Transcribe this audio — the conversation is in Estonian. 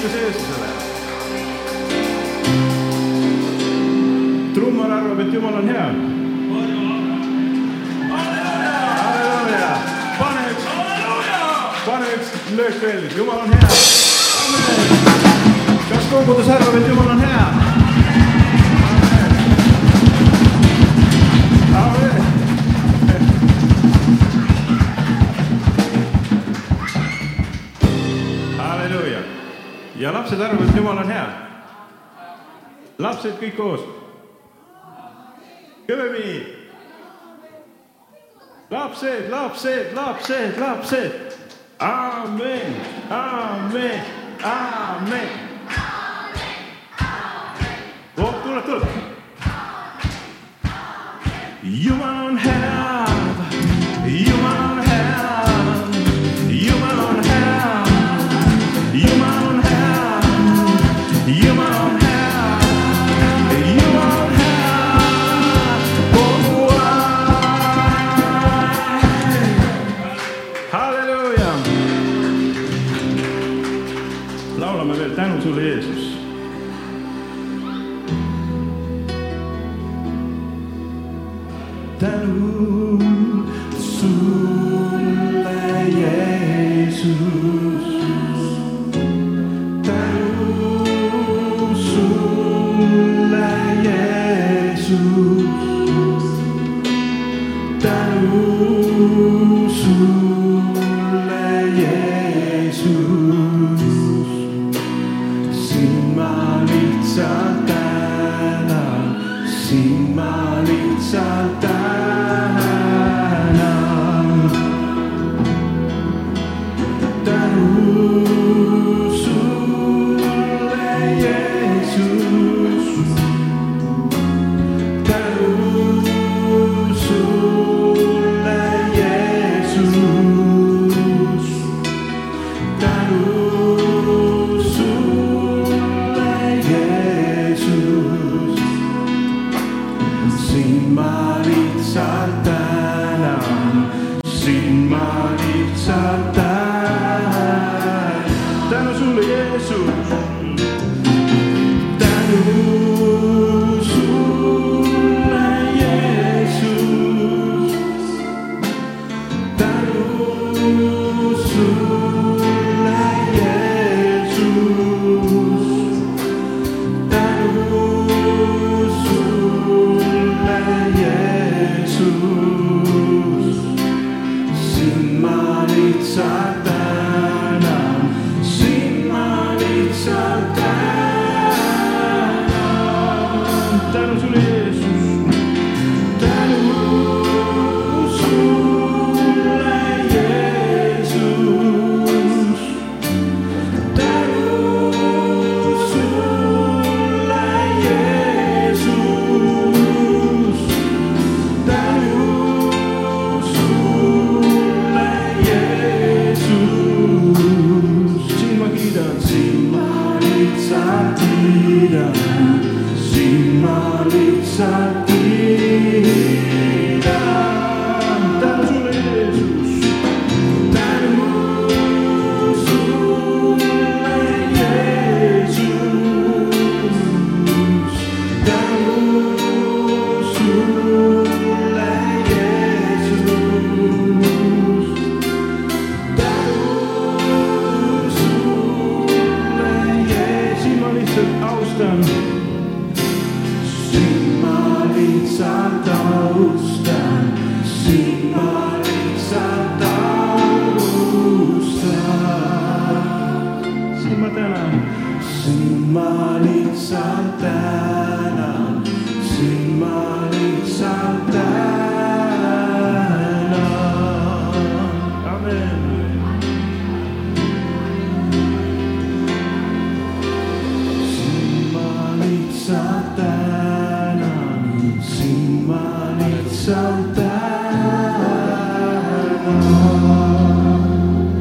kiitus Jeesusele. trummar arvab, et Jumal on hea. halleluuja, pane üks, pane üks löök veel, Jumal on hea. kas kogudus arvab, et Jumal on hea? ja lapsed arvavad, et jumal on hea. lapsed kõik koos. kõvemini. lapsed, lapsed, lapsed, lapsed. aamen, aamen, aamen. Oh, tuleb, tuleb. jumal. vida sin malizar.